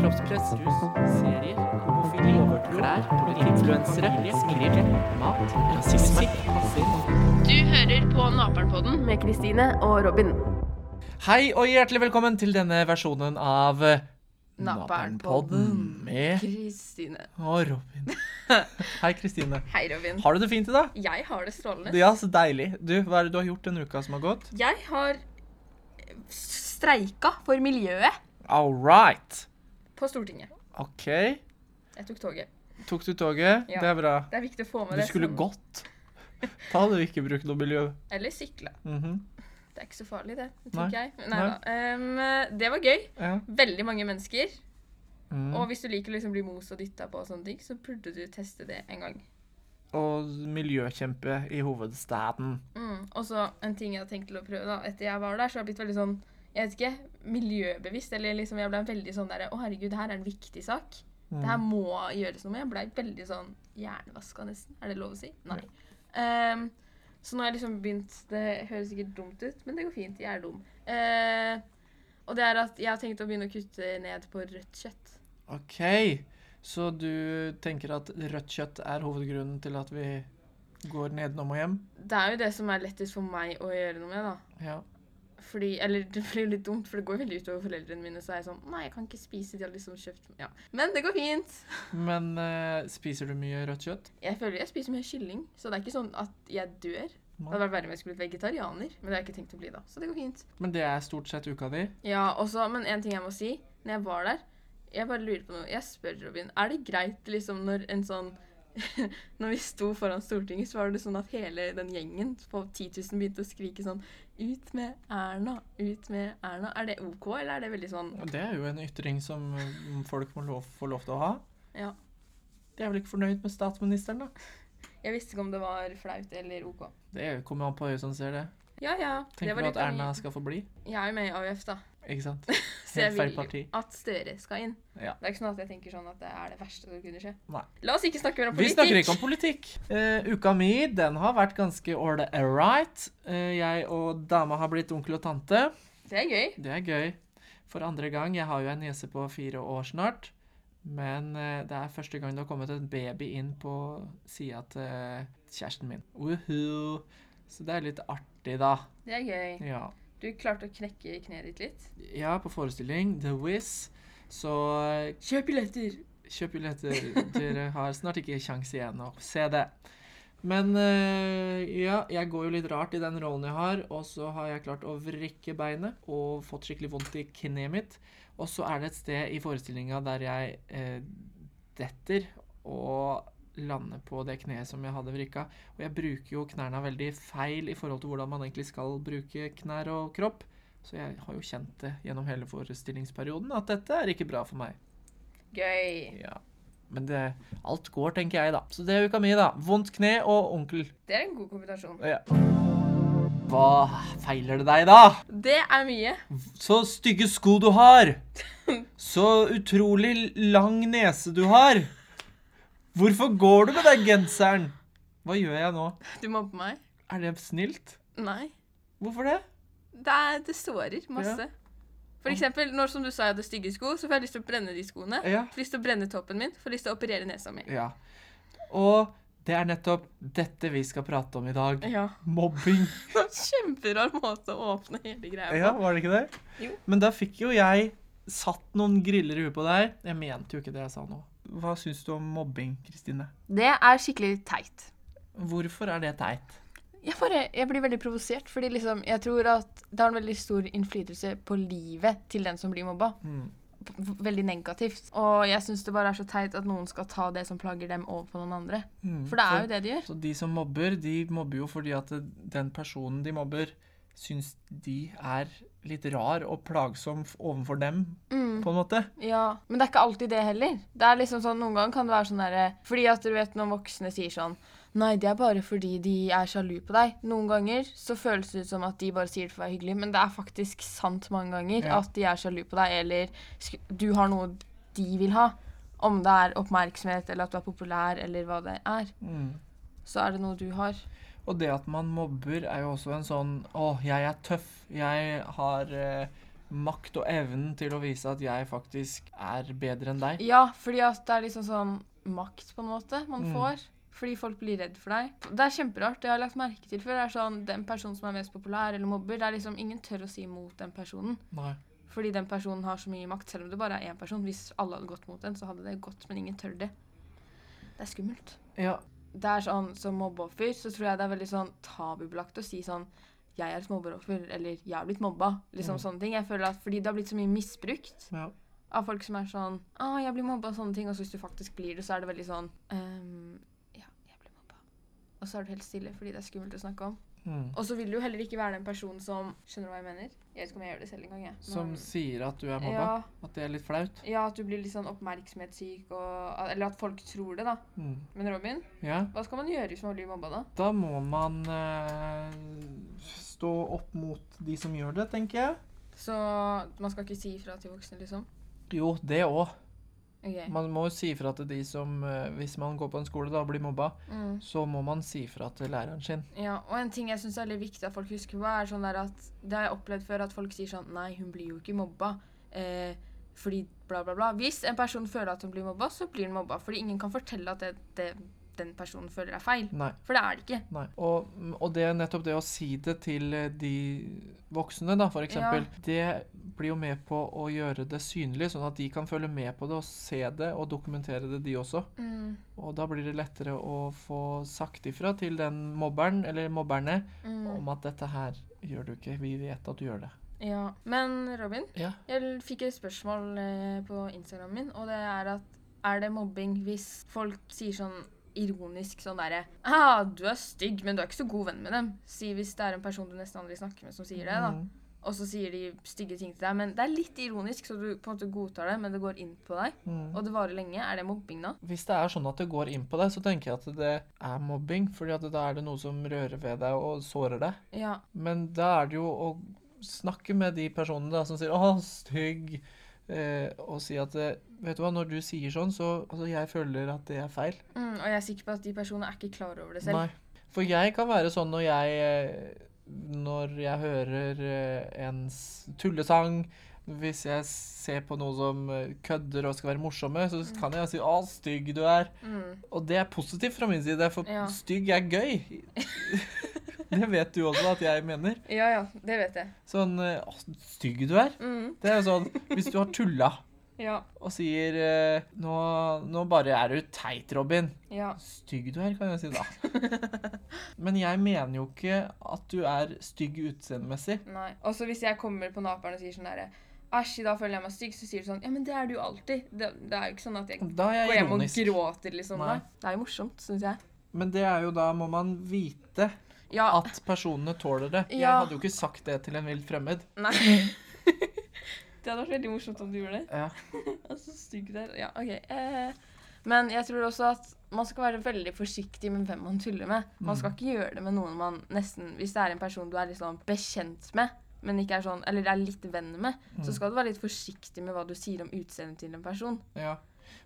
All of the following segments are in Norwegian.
kroppspress, rus, serier, homofili, klær, influensere, skriv, mat, rasisme, Du hører på Naperen-podden med Kristine og Robin. Hei og hjertelig velkommen til denne versjonen av Naperen-podden. med Kristine. og Robin. Hei, Kristine. Hei, Robin. Har du det fint i dag? Jeg har det strålende. Ja, så deilig. Du, hva er det du har gjort denne uka som har gått? Jeg har streika for miljøet All right. På Stortinget. OK. Jeg tok toget. Tok du toget? Ja. Det er bra. Det er viktig å få med Du det. skulle som- gått. Da hadde du ikke brukt noe miljø. Eller sykla. Mm -hmm. Det er ikke så farlig, det. tenker jeg. Nei Nei. Em, det var gøy. Ja. Veldig mange mennesker. Mm. Og hvis du liker å liksom bli mos og dytta på og sånne ting, så burde du teste det en gang. Og miljøkjempe i hovedstaden. Mm. Og så en ting jeg har tenkt til å prøve da, etter jeg var der, så har jeg blitt veldig sånn, jeg vet ikke, miljøbevisst, eller liksom jeg ble veldig sånn der, å herregud, det her er en viktig sak. Det her Mm. må gjøres noe med. Jeg ble veldig sånn hjernevaska nesten. Er det lov å si? Nei. Um, så nå har jeg liksom begynt Det høres sikkert dumt ut, men det går fint. Jeg er dum. Uh, og det er at jeg har tenkt å begynne å kutte ned på rødt kjøtt. OK. Så du tenker at rødt kjøtt er hovedgrunnen til at vi går nedenom og hjem? Det er jo det som er lettest for meg å gjøre noe med, da. Ja. Fordi, eller det blir litt dumt, for det går veldig utover foreldrene mine. Så er jeg sånn Nei, jeg kan ikke spise. De har liksom kjøpt Ja. Men det går fint. Men uh, spiser du mye rødt kjøtt? Jeg føler jeg spiser mye kylling, så det er ikke sånn at jeg dør. Det hadde vært verre om jeg skulle blitt vegetarianer, men det har jeg ikke tenkt å bli da. Så det går fint. Men det er stort sett uka di? Ja, også, men en ting jeg må si. Når jeg var der, jeg bare lurer på noe. Jeg spør Robin, er det greit liksom når en sånn Når vi sto foran Stortinget, så var det sånn at hele den gjengen på 10 000 begynte å skrike sånn Ut med Erna! Ut med Erna! Er det OK, eller er det veldig sånn Det er jo en ytring som mm, folk må lov, få lov til å ha. Ja. De er vel ikke fornøyd med statsministeren, da? Jeg visste ikke om det var flaut eller OK. Det kommer an på øyet som ser det. Ja, ja. det Tenker var du at Erna skal få bli? Jeg er jo med i AUF, da. Ikke sant? Så jeg vil at Støre skal inn. Ja. Det er ikke sånn at jeg tenker sånn at det er det verste som kunne skje. Nei. La oss ikke snakke mer om Vi snakker ikke om politikk. Uh, uka mi den har vært ganske ålreit. Uh, jeg og dama har blitt onkel og tante. Det er gøy. Det er gøy. For andre gang. Jeg har jo en niese på fire år snart. Men uh, det er første gang det har kommet en baby inn på sida til kjæresten min. Uhu. Så det er litt artig, da. Det er gøy. Ja. Du klarte å knekke kneet ditt litt. ja, på forestilling The Wiz. Så eh, Kjøp billetter! Kjøp billetter. Dere har snart ikke kjangs igjen å se det. Men eh, ja, jeg går jo litt rart i den rollen jeg har, og så har jeg klart å vrikke beinet og fått skikkelig vondt i kneet mitt. Og så er det et sted i forestillinga der jeg eh, detter og lander på det kneet som jeg hadde vrikka. Og jeg bruker jo knærne veldig feil i forhold til hvordan man egentlig skal bruke knær og kropp. Så jeg har jo kjent det gjennom hele forestillingsperioden at dette er ikke bra for meg. Gøy. Ja. Men det, alt går, tenker jeg, da. Så det er uka mi, da. Vondt kne og onkel. Det er en god kombinasjon. Ja. Hva feiler det deg, da? Det er mye. Så stygge sko du har. Så utrolig lang nese du har. Hvorfor går du med den genseren? Hva gjør jeg nå? Du mobber meg. Er det snilt? Nei. Hvorfor det? Det, er, det sårer masse. For eksempel, når som du sa jeg hadde stygge sko, så får jeg lyst til å brenne de skoene. Ja. Får lyst til å brenne toppen min. Får lyst til å operere nesa mi. Ja. Og det er nettopp dette vi skal prate om i dag. Ja. Mobbing. Kjemperar måte å åpne hele greia på. Ja, var det ikke det? Jo. Men da fikk jo jeg satt noen griller i huet på deg. Jeg mente jo ikke det jeg sa nå. Hva syns du om mobbing, Kristine? Det er skikkelig teit. Hvorfor er det teit? Jeg, bare, jeg blir veldig provosert, fordi liksom, jeg tror at det har en veldig stor innflytelse på livet til den som blir mobba. Mm. Veldig negativt. Og jeg syns det bare er så teit at noen skal ta det som plager dem, over på noen andre. Mm. For det er jo det de gjør. Så de som mobber, de mobber jo fordi at den personen de mobber, syns de er litt rar og plagsom overfor dem, Mm. på en måte. Ja, Men det er ikke alltid det heller. Det er liksom sånn, Noen ganger kan det være sånn derre Fordi at du vet når voksne sier sånn Nei, det er bare fordi de er sjalu på deg. Noen ganger så føles det ut som at de bare sier det for å være hyggelig, men det er faktisk sant mange ganger Ja. at de er sjalu på deg, eller du har noe de vil ha. Om det er oppmerksomhet, eller at du er populær, eller hva det er. Mm. Så er det noe du har. Og det at man mobber, er jo også en sånn Å, jeg er tøff. Jeg har eh, makt og evnen til å vise at jeg faktisk er bedre enn deg. Ja, fordi at det er liksom sånn makt, på en måte, man Mm. får. Fordi folk blir redd for deg. Det er kjemperart. Det har jeg lagt merke til før. Det er sånn, Den personen som er mest populær eller mobber, det er liksom ingen tør å si imot den personen. Nei. Fordi den personen har så mye makt, selv om det bare er én person. Hvis alle hadde gått mot den, så hadde det gått, men ingen tør det. Det er skummelt. Ja. Det er sånn, Som mobbeoffer så tror jeg det er veldig sånn tabubelagt å si sånn Jeg er et mobbeoffer, eller jeg har blitt mobba. Liksom Mm. sånne ting. Jeg føler at Fordi det har blitt så mye misbrukt ja. av folk som er sånn ah, 'Jeg blir mobba' og sånne ting. Og så hvis du faktisk blir det, så er det veldig sånn ehm, 'Ja, jeg blir mobba'. Og så er du helt stille fordi det er skummelt å snakke om. Mm. Og så vil du jo heller ikke være den personen som Skjønner du hva jeg mener? Jeg vet ikke om jeg gjør det selv engang. jeg. Som sier at du er mobba. ja, At det er litt flaut. ja, at du blir litt sånn oppmerksomhetssyk, og, eller at folk tror det, da. Mm. Men Robin, Ja. hva skal man gjøre hvis man blir mobba, da? Da må man eh, stå opp mot de som gjør det, tenker jeg. Så man skal ikke si ifra til voksne, liksom? Jo, det òg. Ok. Man må jo si ifra til de som eh, Hvis man går på en skole da og blir mobba, Mm. så må man si ifra til læreren sin. Ja, og en ting jeg syns er veldig viktig at folk husker på, er sånn der at Det har jeg opplevd før, at folk sier sånn Nei, hun blir jo ikke mobba. Eh, fordi bla, bla, bla. Hvis en person føler at hun blir mobba, så blir hun mobba. Fordi ingen kan fortelle at det, det den personen føler er feil. Nei. For det er det ikke. Nei. Og, og det er nettopp det å si det til eh, de voksne, da, for eksempel, det blir jo med på å gjøre det synlig, sånn at de kan følge med på det og se det og dokumentere det, de også. Mm, Og da blir det lettere å få sagt ifra til den mobberen, eller mobberne, mm, om at dette her gjør du ikke. Vi vet at du gjør det. ja. Men Robin, Ja. jeg fikk et spørsmål eh, på Instagram min, og det er at er det mobbing hvis folk sier sånn ironisk sånn derre ah, 'Du er stygg, men du er ikke så god venn med dem.' Si hvis det er en person du nesten aldri snakker med som sier det, da. Mm. Og så sier de stygge ting til deg. Men det er litt ironisk, så du på en måte godtar det, men det går inn på deg. Mm. Og det varer lenge. Er det mobbing da? Hvis det er sånn at det går inn på deg, så tenker jeg at det er mobbing. fordi at da er det noe som rører ved deg og sårer deg. Ja. Men da er det jo å snakke med de personene da, som sier 'Å, stygg', eh, og si at eh, Vet du hva, når du sier sånn, så altså, jeg føler at det er feil. Mm, og jeg er sikker på at de personene er ikke klar over det selv. Nei. For jeg kan være sånn når jeg eh, Når jeg hører eh, en tullesang Hvis jeg ser på noe som kødder og skal være morsomme, så kan jeg si 'Å, stygg du er'. Mm. Og det er positivt fra min side, for Ja. stygg er gøy. det vet du også at jeg mener. Ja ja, det vet jeg. Sånn Å, så stygg du er'. Mm. Det er jo sånn Hvis du har tulla Ja. og sier eh, nå, 'Nå bare er du teit, Robin'. Ja. Stygg du er, kan jeg si da. Men jeg mener jo ikke at du er stygg utseendemessig. Nei. Også hvis jeg kommer på Naperen og sier sånn herre Æsj, i dag føler jeg meg stygg, så sier du sånn Ja, men det er du jo alltid. Det, det er jo ikke sånn at jeg Da går hjem og gråter, liksom. Nei. Nei. Det er jo morsomt, syns jeg. Men det er jo da må man vite Ja. at personene tåler det. Jeg hadde jo ikke sagt det til en vilt fremmed. Nei. det hadde vært veldig morsomt om du gjorde det. Ja. Altså, stygg der. Ja, OK. Eh, men jeg tror også at man skal være veldig forsiktig med hvem man tuller med. Man skal Mm. ikke gjøre det med noen man nesten Hvis det er en person du er liksom bekjent med, men ikke er sånn Eller er litt venn med, så Mm. skal du være litt forsiktig med hva du sier om utseendet til en person. ja.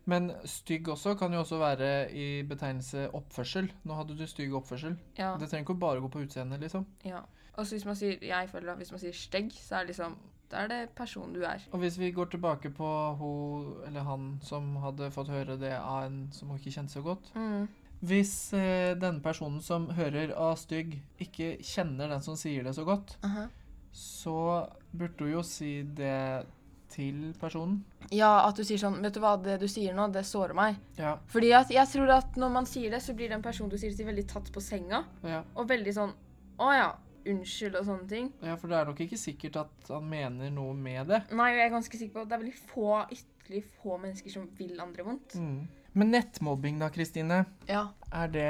Men stygg også kan jo også være i betegnelse oppførsel. Nå hadde du stygg oppførsel. Ja. Det trenger ikke bare gå på utseendet, liksom. ja. Og hvis man sier Jeg føler at hvis man sier stygg, så er det liksom Da er det personen du er. Og hvis vi går tilbake på hun eller han som hadde fått høre det av en som hun ikke kjente så godt Mm. Hvis eh, denne personen som hører av stygg, ikke kjenner den som sier det så godt, Aha. så burde hun jo si det til personen. Ja, at du sier sånn Vet du hva, det du sier nå, det sårer meg. Ja, Fordi at jeg tror at når man sier det, så blir den personen du sier det til, veldig tatt på senga. ja, Og veldig sånn Å ja, unnskyld og sånne ting. ja, for det er nok ikke sikkert at han mener noe med det. Nei, jeg er ganske sikker på at det er veldig få, ytterlig få mennesker som vil andre vondt. Mm. Men nettmobbing da, Kristine? Ja. Er det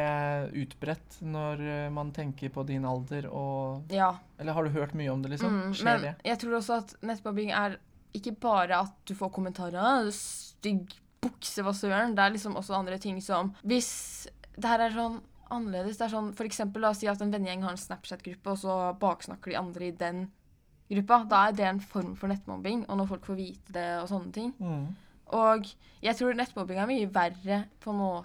utbredt når eh, man tenker på din alder og Ja. Eller har du hørt mye om det, liksom? Mm, Skjer men det? jeg tror også at nettmobbing er ikke bare at du får kommentarer «Å, Stygg bukse, hva søren. Det er liksom også andre ting som Hvis det her er sånn annerledes Det er sånn for eksempel la oss si at en vennegjeng har en Snapchat-gruppe, og så baksnakker de andre i den gruppa. Da er det en form for nettmobbing, og når folk får vite det og sånne ting. Mm. Og jeg tror nettmobbing er mye verre på, må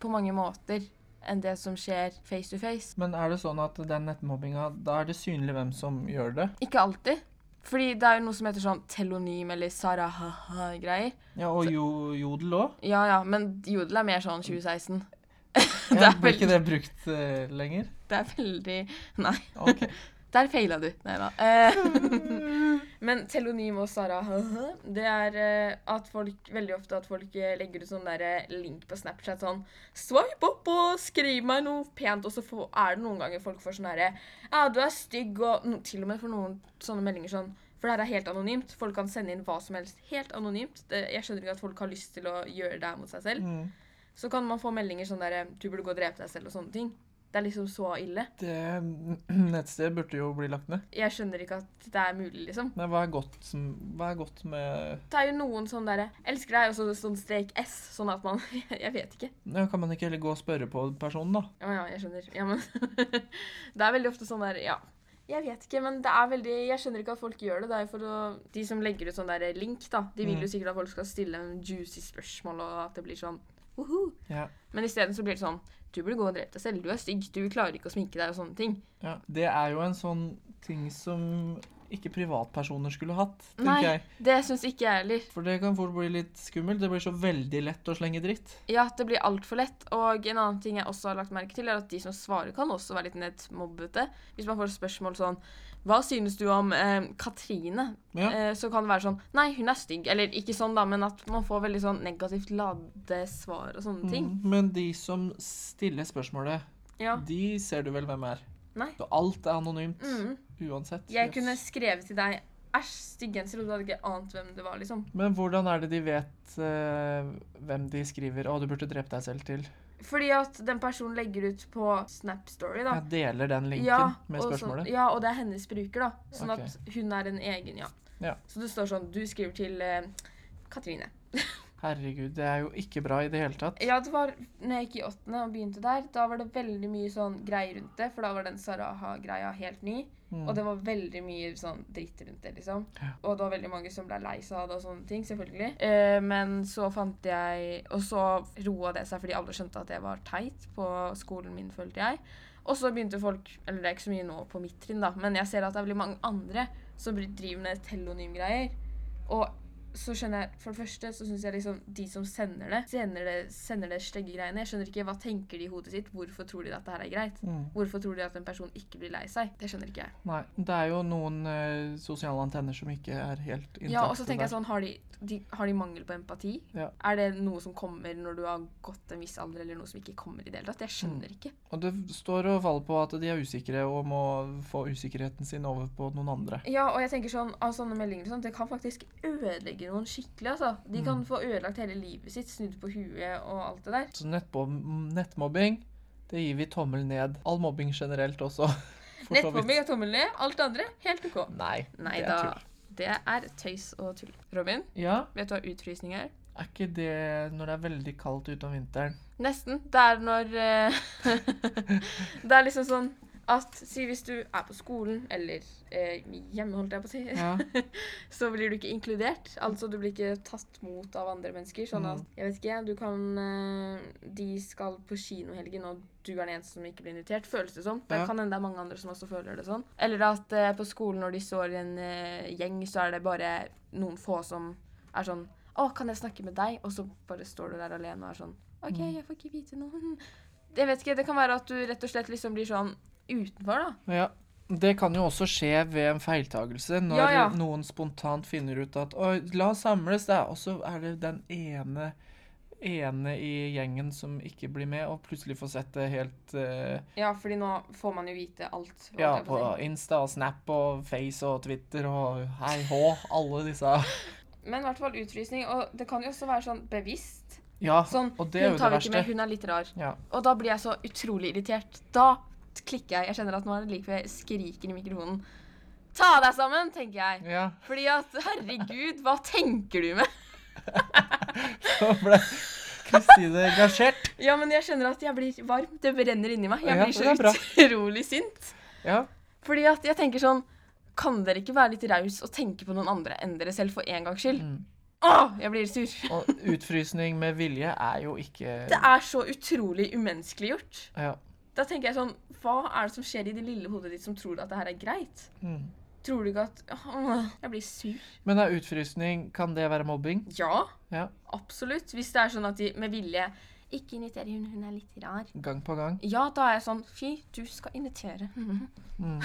på mange måter enn det som skjer face to face. Men er det sånn at den nettmobbinga Da er det synlig hvem som gjør det? Ikke alltid. Fordi det er jo noe som heter sånn telonym eller sarahaha-greier. Ja, og jo, Jodel òg. Ja ja, men Jodel er mer sånn 2016. Ja, blir ikke det brukt uh, lenger? Det er veldig Nei, Ok. der feila du. Nei da. Eh, men telonym og Sara, det er eh, at folk veldig ofte at folk eh, legger ut sånn der link på Snapchat sånn Swipe opp og skriv meg noe pent, og så får, er det noen ganger folk får sånn herre Ja, du er stygg, og no, til og med for noen sånne meldinger sånn For det her er helt anonymt. Folk kan sende inn hva som helst helt anonymt. Det, jeg skjønner ikke at folk har lyst til å gjøre det her mot seg selv. Mm. Så kan man få meldinger sånn der Du burde gå og drepe deg selv og sånne ting. Det er liksom så ille. Det nettstedet burde jo bli lagt ned. Jeg skjønner ikke at det er mulig, liksom. Men hva er godt, som, hva er godt med Det er jo noen sånn derre Elsker deg, og så sånn strek S, sånn at man Jeg vet ikke. ja, Kan man ikke heller gå og spørre på personen, da? Ja, ja, jeg skjønner. Ja, men Det er veldig ofte sånn der Ja. Jeg vet ikke, men det er veldig Jeg skjønner ikke at folk gjør det. Det er for å De som legger ut sånn der link, da, de vil jo Mm. sikkert at folk skal stille en juicy spørsmål, og at det blir sånn Woho! Ja. Men isteden så blir det sånn Du burde gå og drepe deg selv. Du er stygg. Du klarer ikke å sminke deg og sånne ting. ja. Det er jo en sånn ting som ikke privatpersoner skulle hatt, tenker Nei. jeg. Det syns ikke jeg heller. For det kan fort bli litt skummelt. Det blir så veldig lett å slenge dritt. Ja, det blir altfor lett. Og en annen ting jeg også har lagt merke til, er at de som svarer, kan også være litt nettmobbete. Hvis man får spørsmål sånn Hva synes du om eh, Katrine? Ja. Eh, så kan det være sånn Nei, hun er stygg. Eller ikke sånn, da, men at man får veldig sånn negativt ladde svar og sånne ting. Mm. Men de som stiller spørsmålet, Ja. de ser du vel hvem er? Nei. Så alt er anonymt. Mm. Uansett. Jeg Yes. kunne skrevet til deg Æsj, stygg genser, og du hadde ikke ant hvem det var, liksom. Men hvordan er det de vet uh, hvem de skriver 'Å, du burde drept deg selv' til? Fordi at den personen legger ut på Snap Story, da. Jeg deler den linken Ja, med spørsmålet. Sånn, ja, og det er hennes bruker, da. Sånn okay. at hun er en egen, ja. Ja. Så det står sånn Du skriver til uh, Katrine. Herregud, det er jo ikke bra i det hele tatt. Ja, det var når jeg gikk i åttende og begynte der, da var det veldig mye sånn greier rundt det, for da var den Saraha-greia helt ny. Mm. Og det var veldig mye sånn dritt rundt det, liksom. Ja. Og det var veldig mange som ble lei seg av det og sånne ting, selvfølgelig. Eh, men så fant jeg Og så roa det seg fordi alle skjønte at det var teit på skolen min, følte jeg. Og så begynte folk Eller det er ikke så mye nå på mitt trinn, da, men jeg ser at det er veldig mange andre som driver med telonymgreier. Og så skjønner jeg For det første så syns jeg liksom de som sender det, sender det, sender det stygge greiene. Jeg skjønner ikke hva tenker de i hodet sitt. Hvorfor tror de at det her er greit? Mm. Hvorfor tror de at en person ikke blir lei seg? Det skjønner ikke jeg. Nei, det er jo noen eh, sosiale antenner som ikke er helt intakte. Ja, og så tenker jeg sånn, har de, de, har de mangel på empati? Ja. Er det noe som kommer når du har gått en viss alder, eller noe som ikke kommer i det hele tatt? Jeg skjønner ikke. Og det står og faller på at de er usikre og må få usikkerheten sin over på noen andre. Ja, og jeg tenker sånn, av sånne meldinger sånn, det kan faktisk ødelegge noen skikkelig, altså. De kan Mm. få ødelagt hele livet sitt, snudd på huet og alt det der. Så nettmobbing, det gir vi tommel ned. All mobbing generelt også. Nettmobbing er tommel ned, alt det andre, helt OK. Nei, Nei det er tull. Det er tøys og tull. Robin, Ja, vet du hva utfrysning er? er ikke det når det er veldig kaldt ute om vinteren? Nesten. Det er når eh, Det er liksom sånn at Si hvis du er på skolen, eller eh, hjemme, holdt jeg på å si, Ja. så blir du ikke inkludert. Altså du blir ikke tatt mot av andre mennesker. Sånn at, jeg vet ikke, du kan eh, De skal på kinohelgen, og du er den eneste som ikke blir invitert. Føles det som. Det Ja. kan hende det er mange andre som også føler det sånn. Eller at eh, på skolen når de står i en eh, gjeng, så er det bare noen få som er sånn Å, kan jeg snakke med deg? Og så bare står du der alene og er sånn OK, Mm. jeg får ikke vite noe. Jeg vet ikke, Det kan være at du rett og slett liksom blir sånn utenfor, da. Ja. Det kan jo også skje ved en feiltagelse, når Ja, ja. noen spontant finner ut at Oi, la oss samles, da. Og så er det den ene ene i gjengen som ikke blir med, og plutselig får sett det helt uh, Ja, fordi nå får man jo vite alt. Ja, på. Insta og Snap og Face og Twitter og hei hå, alle disse Men i hvert fall utfrysning. Og det kan jo også være sånn bevisst. Ja, Sånn, og det er jo det ikke med, hun er litt rar. Ja. Og da blir jeg så utrolig irritert. Da klikker jeg. Jeg kjenner at nå er det like før jeg skriker i mikrofonen. Ta deg sammen, tenker jeg. ja. Fordi at herregud, hva tenker du med? Så ble Kristine engasjert. Ja, men jeg kjenner at jeg blir varm. Det brenner inni meg. Jeg blir så utrolig sint. Ja. Fordi at jeg tenker sånn Kan dere ikke være litt raus og tenke på noen andre enn dere selv for en gangs skyld? Mm. Åh, jeg blir sur. Og utfrysning med vilje er jo ikke Det er så utrolig umenneskelig gjort. Ja. Da tenker jeg sånn Hva er det som skjer i det lille hodet ditt som tror at det her er greit? Mm. Tror du ikke at Åh, Jeg blir sur. Men er utfrysning, kan det være mobbing? Ja, Ja. absolutt. Hvis det er sånn at de med vilje ikke inviter hun, hun er litt rar. Gang på gang? Ja, da er jeg sånn Fy, du skal invitere. Mm.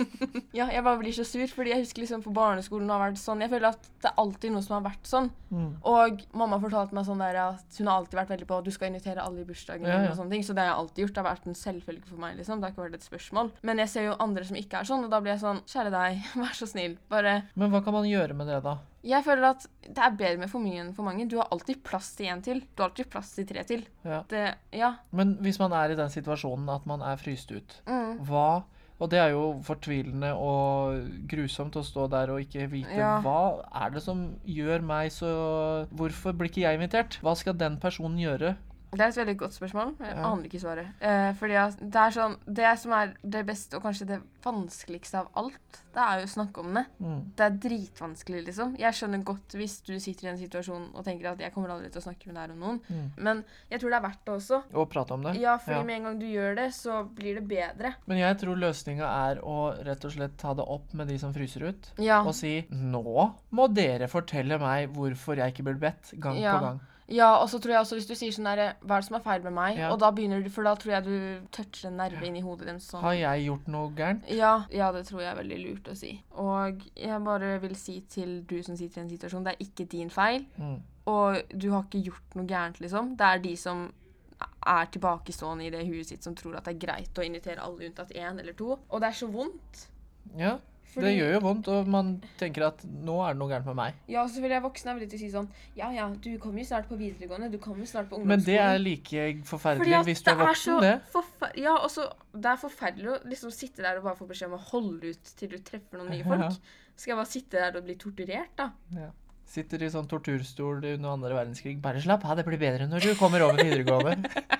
ja, jeg bare blir så sur, fordi jeg husker liksom på barneskolen har vært sånn. Jeg føler at det er alltid noe som har vært sånn. Mm. Og mamma fortalte meg sånn der at hun har alltid vært veldig på du skal invitere alle i bursdagen. Ja, ja. og sånne ting, Så det har jeg alltid gjort. Det har vært en selvfølge for meg. liksom. Det har ikke vært et spørsmål. Men jeg ser jo andre som ikke er sånn, og da blir jeg sånn Kjære deg, vær så snill. Bare Men hva kan man gjøre med det, da? Jeg føler at det er bedre med for mye enn for mange. Du har alltid plass til én til. Du har alltid plass til tre til. Ja. Det Ja. Men hvis man er i den situasjonen at man er fryst ut, Mm. hva Og det er jo fortvilende og grusomt å stå der og ikke vite Ja. hva er det som gjør meg så Hvorfor blir ikke jeg invitert? Hva skal den personen gjøre? Det er et veldig godt spørsmål. Jeg Ja. aner ikke svaret. Eh, fordi det er sånn Det som er det beste, og kanskje det vanskeligste av alt, det er jo å snakke om det. Mm. Det er dritvanskelig, liksom. Jeg skjønner godt hvis du sitter i en situasjon og tenker at jeg kommer aldri til å snakke med deg om noen, Mm. men jeg tror det er verdt det også. Og prate om det? Ja, fordi Ja. med en gang du gjør det, så blir det bedre. Men jeg tror løsninga er å rett og slett ta det opp med de som fryser ut. Ja. Og si 'nå må dere fortelle meg hvorfor jeg ikke blir bedt', gang på gang. Ja, og så tror jeg også hvis du sier sånn derre Hva er det som er feil med meg? Ja. Og da begynner du For da tror jeg du toucher en nerve i hodet ditt sånn. Har jeg gjort noe gærent? Ja, ja, det tror jeg er veldig lurt å si. Og jeg bare vil si til du som sitter i en situasjon, det er ikke din feil. Mm. Og du har ikke gjort noe gærent, liksom. Det er de som er tilbakestående i det huet sitt, som tror at det er greit å invitere alle unntatt én eller to. Og det er så vondt. Ja, det gjør jo vondt, og man tenker at 'nå er det noe gærent med meg'. Ja, så vil jeg voksne er villige til å si sånn Ja, ja, du kommer jo snart på videregående. Du kommer jo snart på ungdomsskolen. Men det er like forferdelig Fordi hvis du er voksen, det. Ja, og så Det er forferdelig å liksom sitte der og bare få beskjed om å holde ut til du treffer noen nye folk. Ja. Skal jeg bare sitte der og bli torturert, da? Ja. Sitter i sånn torturstol under andre verdenskrig. Bare slapp av, det blir bedre når du kommer over videregående.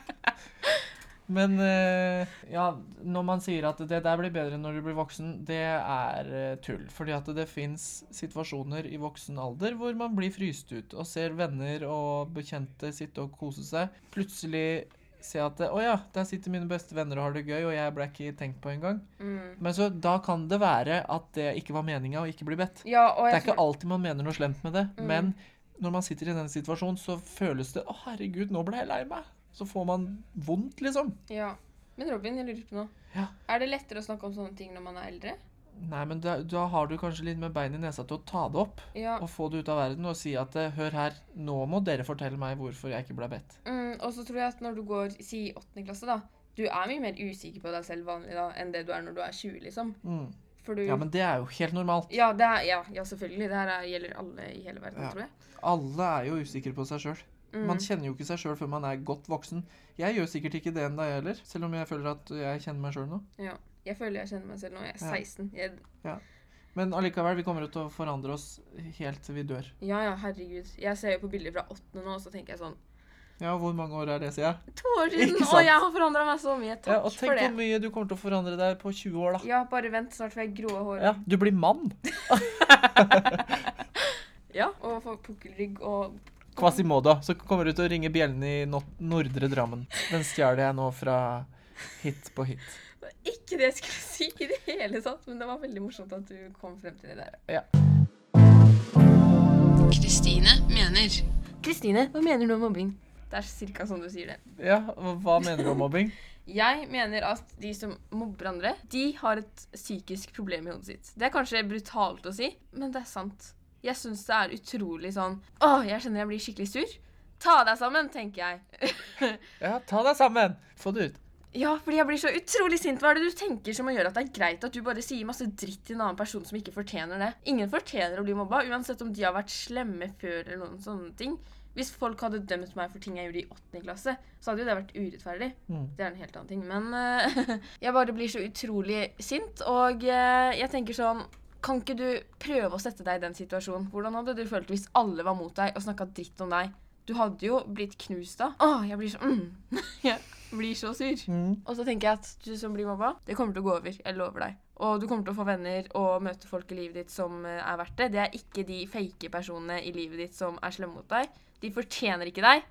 Men eh, ja, når man sier at det der blir bedre når du blir voksen, det er eh, tull. Fordi at det fins situasjoner i voksen alder hvor man blir fryst ut og ser venner og bekjente sitte og kose seg. Plutselig se at Å ja, der sitter mine beste venner og har det gøy, og jeg ble ikke tenkt på engang. Mm. Men så da kan det være at det ikke var meninga å ikke bli bedt. Ja, Det er ikke alltid man mener noe slemt med det, Mm. men når man sitter i den situasjonen, så føles det 'Å, herregud, nå ble jeg lei meg'. Så får man vondt, liksom. Ja. Men Robin, jeg lurer på noe. Ja. Er det lettere å snakke om sånne ting når man er eldre? Nei, men da, da har du kanskje litt med bein i nesa til å ta det opp Ja. og få det ut av verden og si at eh, 'Hør her, nå må dere fortelle meg hvorfor jeg ikke ble bedt'. Mm, og så tror jeg at når du går si i åttende klasse, da Du er mye mer usikker på deg selv vanlig da enn det du er når du er 20, liksom. Mm. Du Ja, men det er jo helt normalt. Ja, det er, ja, ja selvfølgelig. Det her er, gjelder alle i hele verden, tror jeg. Alle er jo usikre på seg sjøl. Mm. Man kjenner jo ikke seg sjøl før man er godt voksen. Jeg gjør sikkert ikke det ennå, jeg heller. Selv om jeg føler at jeg kjenner meg sjøl nå. Ja. Jeg føler jeg kjenner meg selv nå. Jeg er Ja. 16. Jeg, Men allikevel, vi kommer til å forandre oss helt til vi dør. ja ja, herregud. Jeg ser jo på bilder fra åttende nå, og så tenker jeg sånn Ja, hvor mange år er det siden? To år siden! Og jeg har forandra meg så mye. Takk Ja, og tenk hvor mye du kommer til å forandre deg på 20 år, da. Ja, bare vent. Snart får jeg grå hår. Ja, du blir mann. Ja, og får pukkelrygg og Quasimodo. Så kommer du til å ringe bjellene i no Nordre Drammen. Den stjal jeg nå fra hit på hit. Det var ikke det jeg skulle si i det hele tatt, men det var veldig morsomt at du kom frem til det der. Ja. Kristine mener Kristine, hva mener du om mobbing? Det er cirka sånn du sier det. Ja, hva mener du om mobbing? Jeg mener at de som mobber andre, de har et psykisk problem i hodet sitt. Det er kanskje brutalt å si, men det er sant. Jeg syns det er utrolig sånn Å, jeg kjenner jeg blir skikkelig sur. Ta deg sammen, tenker jeg. Ja, ta deg sammen! Få det ut. Ja, fordi jeg blir så utrolig sint. Hva er det du tenker som gjør at det er greit at du bare sier masse dritt til en annen person som ikke fortjener det? Ingen fortjener å bli mobba, uansett om de har vært slemme før eller noen sånne ting. Hvis folk hadde dømt meg for ting jeg gjorde i åttende klasse, så hadde jo det vært urettferdig. Mm. Det er en helt annen ting. Men uh, jeg bare blir så utrolig sint, og uh, jeg tenker sånn Kan ikke du prøve å sette deg i den situasjonen? Hvordan hadde du følt hvis alle var mot deg og snakka dritt om deg? Du hadde jo blitt knust da. Åh, jeg blir så mm. Jeg blir så sur. Mm. Og så tenker jeg at du som blir mobba, det kommer til å gå over. Jeg lover deg. Og du kommer til å få venner og møte folk i livet ditt som eh, er verdt det. Det er ikke de fake personene i livet ditt som er slemme mot deg. De fortjener ikke deg.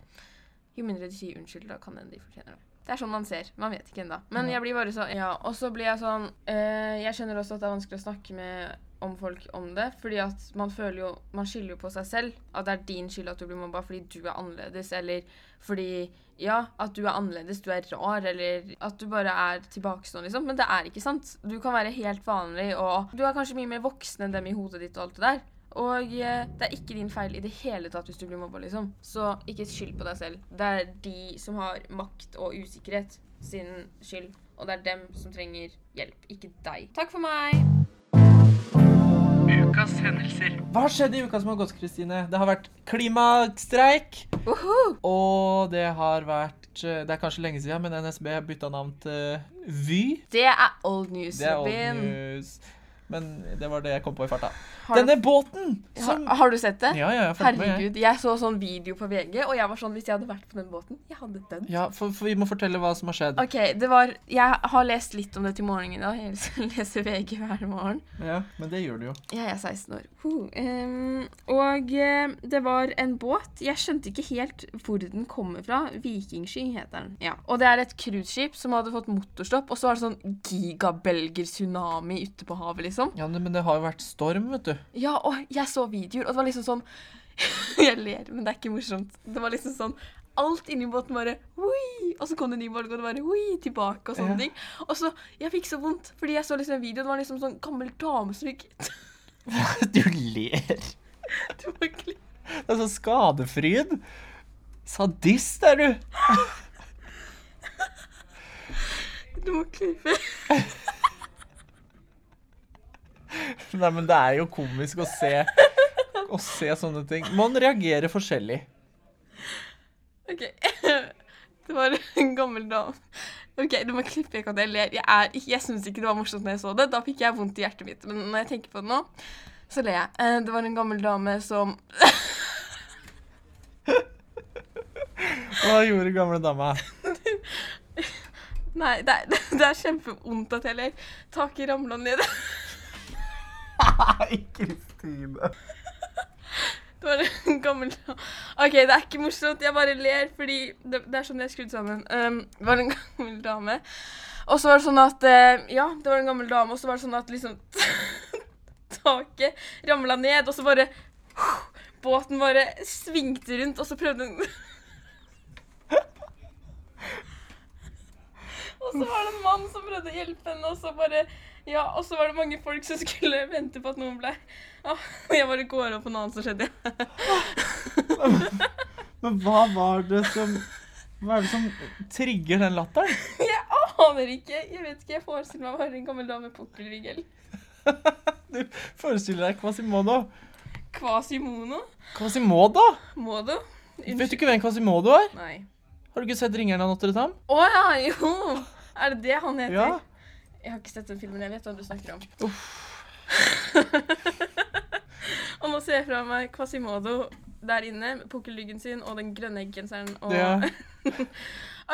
Jo mindre de sier unnskyld, da kan hende de fortjener det. Det er sånn man ser. Man vet ikke ennå. Men jeg blir bare så Ja. Og så blir jeg sånn eh, Jeg skjønner også at det er vanskelig å snakke med om folk om det. Fordi at man føler jo Man skylder jo på seg selv at det er din skyld at du blir mobba fordi du er annerledes, eller fordi Ja, at du er annerledes, du er rar, eller at du bare er tilbakestående, liksom. Men det er ikke sant. Du kan være helt vanlig, og du er kanskje mye mer voksen enn dem i hodet ditt og alt det der. Og eh, det er ikke din feil i det hele tatt hvis du blir mobba, liksom. Så ikke skyld på deg selv. Det er de som har makt og usikkerhet sin skyld. Og det er dem som trenger hjelp, ikke deg. Takk for meg! Ukas hendelser. Hva har skjedd i uka som har gått, Kristine? Det har vært klimastreik. Uhu! Og det har vært Det er kanskje lenge siden, men NSB har bytta navn til Vy. Det er old news, Det er old Robin. news. Men det var det jeg kom på i farta. Har Denne båten som Har, har du sett det? Ja, ja, jeg Herregud. med, jeg. Jeg så sånn video på VG, og jeg var sånn Hvis jeg hadde vært på den båten, jeg hadde dødd. Ja, for, for vi må fortelle hva som har skjedd. OK, det var Jeg har lest litt om det til morgenen i dag. Jeg leser VG hver morgen. Ja, Men det gjør du jo. Jeg er 16 år. Uh, um, og uh, det var en båt. Jeg skjønte ikke helt hvor den kommer fra. Vikingsky heter den. Ja. Og det er et cruiseskip som hadde fått motorstopp, og så var det sånn gigabelger-tsunami ute på havet, liksom. Ja, men det har jo vært storm, vet du. Ja, og jeg så videoer, og det var liksom sånn Jeg ler, men det er ikke morsomt. Det var liksom sånn Alt inni båten bare Oi! Og så kom det en ny bølge, og det bare Oi! Tilbake og sånne Ja. ting. Og så Jeg fikk så vondt, fordi jeg så liksom en video, det var liksom sånn gammel dame som gikk Du ler. Du var klipp. Det er sånn skadefryd. Sadist er du. Du må klippe. Nei, men det er jo komisk å se, å se sånne ting. Man reagerer forskjellig. OK. Det var en gammel dame. OK, du må klippe vekk at jeg ler. Jeg, er, ikke- jeg syns ikke det var morsomt når jeg så det. Da fikk jeg vondt i hjertet mitt. Men når jeg tenker på det nå, så ler jeg. Eh, Det var en gammel dame som Hva gjorde gamle dama? Nei, det er, det er kjempevondt at jeg ler. Taket ramla ned. Nei, Kristine. Det var en gammel. OK, det er ikke morsomt. Jeg bare ler fordi det, det er sånn jeg er skrudd sammen. Um, det var en gammel dame. Og så var det sånn at uh, Ja, det var en gammel dame, og så var det sånn at liksom Taket ramla ned, og så bare Båten bare svingte rundt, og så prøvde hun Og så var det en mann som prøvde å hjelpe henne, og så bare Ja, og så var det mange folk som skulle vente på at noen ble ja, Og jeg bare går opp på noe annet som skjedde. Men hva var det som Hva er det som trigger den latteren? Jeg aner ikke. Jeg vet ikke, jeg forestiller meg bare en gammel dame med pukkelrygg eller Du forestiller deg Quasimodo. Quasimono? Quasimodo? Modo? Vet du ikke hvem Quasimodo er? Nei. Har du ikke sett 'Ringeren av Notre-Dame'? Å ja, jo! Er det det han heter? Ja. Jeg har ikke sett den filmen. Jeg vet hva du snakker om. og nå ser jeg fra meg Quasimodo der inne pukkelryggen sin og den grønne genseren og Ja.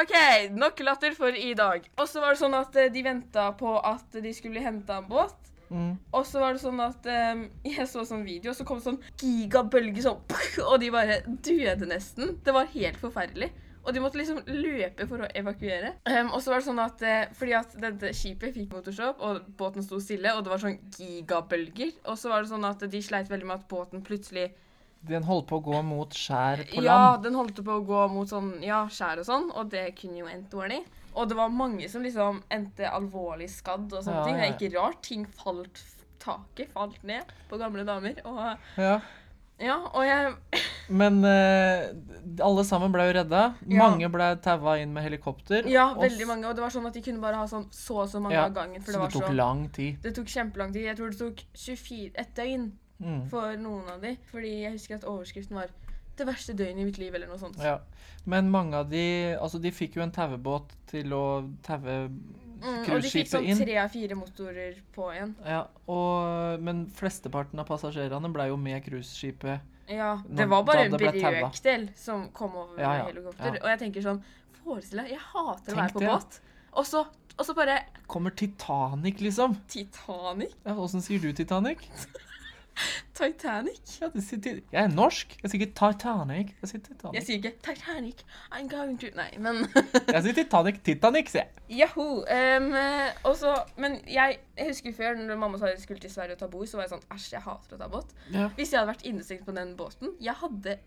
OK, nok latter for i dag. Og så var det sånn at eh, de venta på at de skulle bli henta en båt. Mm. Og så var det sånn at um, jeg så sånn video, og så kom sånn gigabølge sånn Og de bare døde nesten. Det var helt forferdelig. Og de måtte liksom løpe for å evakuere. Um, og så var det sånn at eh, fordi at dette skipet fikk motorstopp, og båten sto stille, og det var sånn gigabølger. Og så var det sånn at de sleit veldig med at båten plutselig Den holdt på å gå mot skjær på land? Ja, den holdt på å gå mot sånn ja, skjær og sånn, og det kunne jo endt dårlig. Og det var mange som liksom endte alvorlig skadd og sånne Ja, ting. Det er ikke rart. Ting falt Taket falt ned på gamle damer. Og Ja. ja, og jeg Men uh, alle sammen ble jo redda. Ja. Mange ble taua inn med helikopter. Ja, veldig mange. Og det var sånn at de kunne bare ha sånn så og så mange Ja, av gangen. Så det det tok så lang tid. Det tok kjempelang tid. Jeg tror det tok 24, et døgn Mm. for noen av de. Fordi jeg husker at overskriften var 'Det verste døgnet i mitt liv', eller noe sånt. Ja. Men mange av de Altså, de fikk jo en tauebåt til å taue Mm, og de fikk sånn tre av fire motorer på igjen. Ja, og, men flesteparten av passasjerene ble jo med cruiseskipet. Ja, det var bare en brøkdel som kom over Ja, ja, helikopter. Og jeg tenker sånn Forestill deg, jeg hater å være på båt. Og så, og så bare Kommer Titanic, liksom. Titanic. Ja, Åssen sier du Titanic? Titanic. Ja, sier jeg er norsk. Jeg sier ikke Titanic. Jeg sier Jeg sier ikke Titanic, I'm going to Nei, men Jeg sier Titanic. Titanic, sier jeg. Jaho. Um, også, men jeg, jeg husker før når mamma sa jeg skulle til Sverige og ta bord, så var jeg sånn Æsj, jeg hater å ta båt. Ja. Hvis jeg hadde vært innestengt på den båten Jeg hadde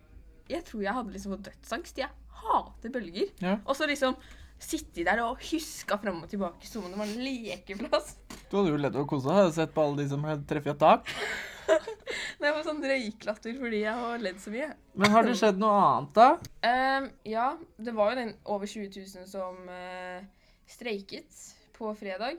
Jeg tror jeg hadde liksom fått dødsangst. Jeg hater bølger. Ja. Og så liksom sitte der og huska fram og tilbake som om det var en lekeplass. Du hadde jo ledd og kosa deg. Sett på alle de som treffer et tak. Det var sånn røyklatter fordi jeg har ledd så mye. Men har det skjedd noe annet, da? Um, ja, det var jo den over 20 000 som uh, streiket på fredag.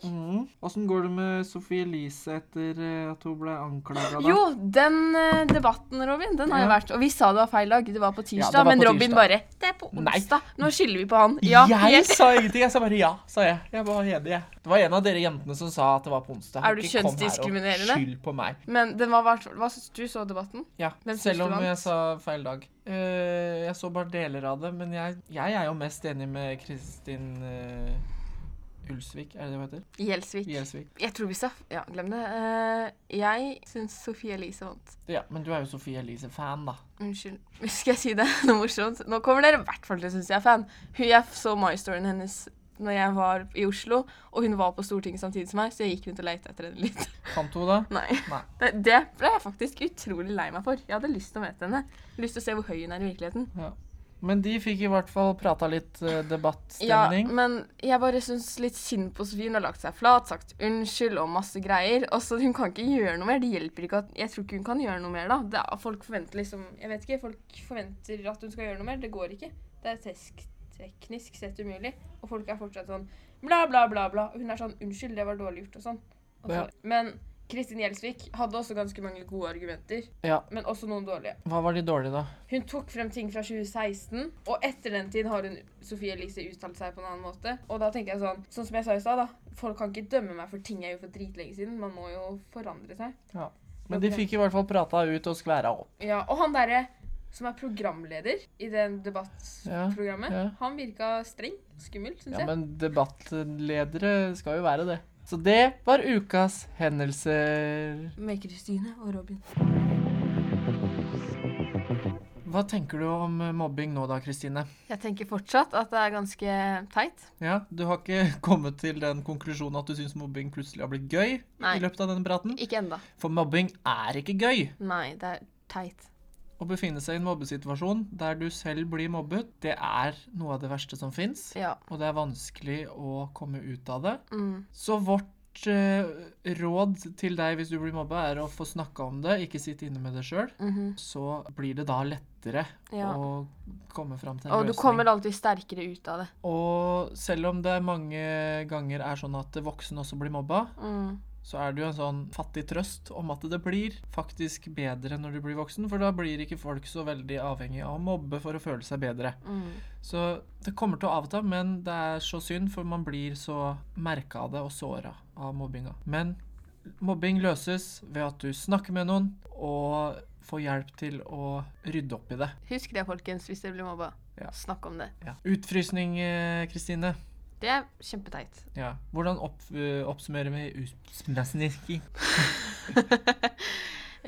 Åssen mm. går det med Sophie Elise etter eh, at hun ble anklaga? Jo, den eh, debatten, Robin, den har Ja. vært. Og vi sa det var feil dag. Det var på tirsdag. Ja, var men på Robin tirsdag. bare Det er på Nei. onsdag. Nå skylder vi på han. Ja, jeg helt- sa ingenting. Jeg sa bare ja, sa jeg. Jeg var enig, jeg. Det var en av dere jentene som sa at det var på onsdag. Er du Ikke kjønnsdiskriminerende? Skyld på meg. Men den var hvert Hva syns du så debatten? Ja, Hvem Selv om jeg sa feil dag. Uh, jeg så bare deler av det, men jeg, jeg er jo mest enig med Kristin eh, Ulsvik, er det det hun heter? Gjelsvik. Gjelsvik. Jeg tror vi sa Ja, glem det. Eh, jeg syns Sophie Elise vant. Ja, men du er jo Sophie Elise-fan, da. Unnskyld. Skal jeg si det? Noe morsomt? Nå kommer dere i hvert fall til å synes jeg er fan. Hun Jeg så My-storyen hennes når jeg var i Oslo, og hun var på Stortinget samtidig som meg, så jeg gikk rundt og lette etter henne litt. Fant hun det? Nei. Nei. Det, det ble jeg faktisk utrolig lei meg for. Jeg hadde lyst til å møte henne. Lyst til å se hvor høy hun er i virkeligheten. Ja. Men de fikk i hvert fall prata litt debattstemning. Ja, men jeg bare syns litt synd på Sofie. Hun har lagt seg flat, sagt unnskyld og masse greier. Og så Hun kan ikke gjøre noe mer. Det hjelper ikke at Jeg tror ikke hun kan gjøre noe mer, da. Det er, folk forventer liksom Jeg vet ikke. Folk forventer at hun skal gjøre noe mer. Det går ikke. Det er tesk, teknisk sett umulig. Og folk er fortsatt sånn bla, bla, bla, bla. Hun er sånn unnskyld, det var dårlig gjort og sånn. Og så, Ja. Men Kristin Gjelsvik hadde også ganske mange gode argumenter, Ja. men også noen dårlige. Hva var de dårlige, da? Hun tok frem ting fra 2016, og etter den tid har hun Sofie Elise uttalt seg på en annen måte. Og da tenker jeg sånn, sånn som jeg sa i stad, da. Folk kan ikke dømme meg for ting jeg gjorde for dritlenge siden. Man må jo forandre seg. Men de fikk i hvert fall prata ut og skværa opp. Ja, Og han derre som er programleder i den debattprogrammet, Ja, ja. han virka streng. Skummel, syns Ja, jeg. men debattledere skal jo være det. Så det var ukas hendelser. Med Kristine og Robin. Hva tenker du om mobbing nå da, Kristine? Jeg tenker fortsatt at det er ganske teit. Ja, Du har ikke kommet til den konklusjonen at du syns mobbing plutselig har blitt gøy? Nei. i løpet av denne praten? Ikke enda. For mobbing er ikke gøy. Nei, det er teit. Å befinne seg i en mobbesituasjon der du selv blir mobbet, det er noe av det verste som fins. Ja. Og det er vanskelig å komme ut av det. Mm. Så vårt eh, råd til deg hvis du blir mobba, er å få snakka om det, ikke sitte inne med det sjøl. mhm. Så blir det da lettere Ja. å komme fram til en Og du kommer alltid sterkere ut av det. Og selv om det mange ganger er sånn at voksne også blir mobba, Mm. Så er det jo en sånn fattig trøst om at det blir faktisk bedre når du blir voksen, for da blir ikke folk så veldig avhengig av å mobbe for å føle seg bedre. Mm. Så det kommer til å avta, men det er så synd, for man blir så merka av det og såra av mobbinga. Men mobbing løses ved at du snakker med noen og får hjelp til å rydde opp i det. Husk det, folkens, hvis dere blir mobba. Ja. Snakk om det. Ja. Utfrysning, eh, Kristine. Det er kjempeteit. Ja. Hvordan opp, uh, oppsummerer vi utfrysning?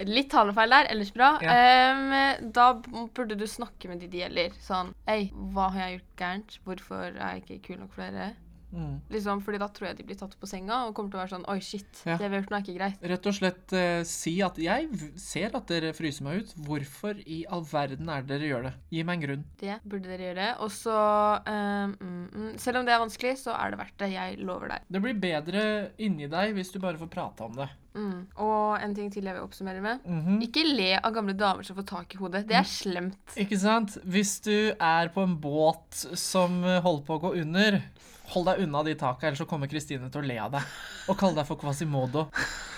Litt talefeil der, ellers bra. Ja. Um, da burde du snakke med de det gjelder. Sånn Hei, hva har jeg gjort gærent? Hvorfor er jeg ikke kul nok for dere? Mm. Liksom, fordi da tror jeg de blir tatt på senga og kommer til å være sånn Oi, shit, Ja. det vi har gjort nå er ikke greit. Rett og slett uh, si at jeg ser at dere fryser meg ut. Hvorfor i all verden er det dere gjør det? Gi meg en grunn. Det burde dere gjøre. Og så um, mm, mm, Selv om det er vanskelig, så er det verdt det. Jeg lover deg. Det blir bedre inni deg hvis du bare får prate om det. Mm. Og en ting til jeg vil oppsummere med. Mhm. Ikke le av gamle damer som får tak i hodet. Det er slemt. Ikke sant? Hvis du er på en båt som holder på å gå under, hold deg unna de taka, ellers så kommer Kristine til å le av deg og kalle deg for Quasimodo.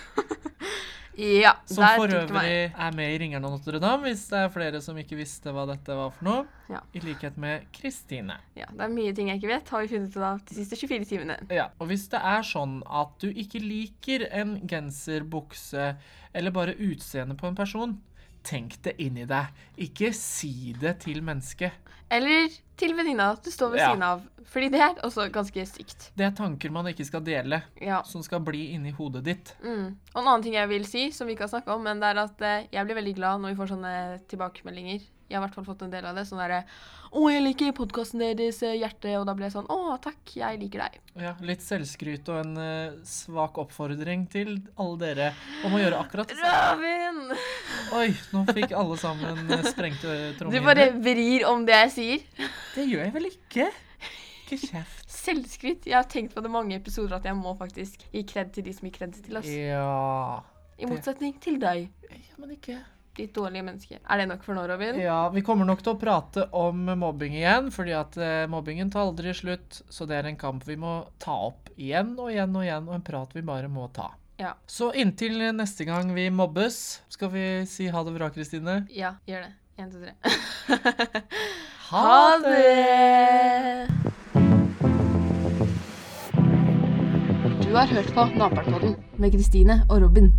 Ja, Som der for øvrig er med i Ringeren av Notre-Dame, hvis det er flere som ikke visste hva dette var for noe. Ja. I likhet med Kristine. Ja, det er mye ting jeg ikke vet, har vi funnet ut av de siste 24 timene. Ja, og hvis det er sånn at du ikke liker en genser, bukse eller bare utseendet på en person, tenk det inni deg. Ikke si det til mennesket. Eller til venninna du står ved Ja. siden av. Fordi det er også ganske sykt. Det er tanker man ikke skal dele, Ja. som skal bli inni hodet ditt. Mm. Og en annen ting jeg vil si, som vi ikke har snakka om, men det er at eh, jeg blir veldig glad når vi får sånne tilbakemeldinger. Jeg har i hvert fall fått en del av det. Sånn derre 'Å, jeg liker podkasten deres, eh, hjerte', og da blir jeg sånn 'Å, takk, jeg liker deg'. Ja, Litt selvskryt og en uh, svak oppfordring til alle dere om å gjøre akkurat det samme. Robin! Oi, nå fikk alle sammen sprengte trommehinner. Du bare vrir om det jeg sier. Det gjør jeg vel ikke? Ikke kjeft. Selvskryt. Jeg har tenkt på det mange episoder at jeg må faktisk gi kred til de som gir kred til oss. Ja I motsetning til deg, Ja, men ikke ditt dårlige menneske. Er det nok for nå, Robin? Ja, vi kommer nok til å prate om mobbing igjen, fordi at eh, mobbingen tar aldri slutt. Så det er en kamp vi må ta opp igjen og igjen og igjen, og en prat vi bare må ta. Ja. Så inntil neste gang vi mobbes, skal vi si ha det bra, Kristine. Ja, gjør det. En, to, tre. Ha det! Du har hørt på Naperpodden med Kristine og Robin.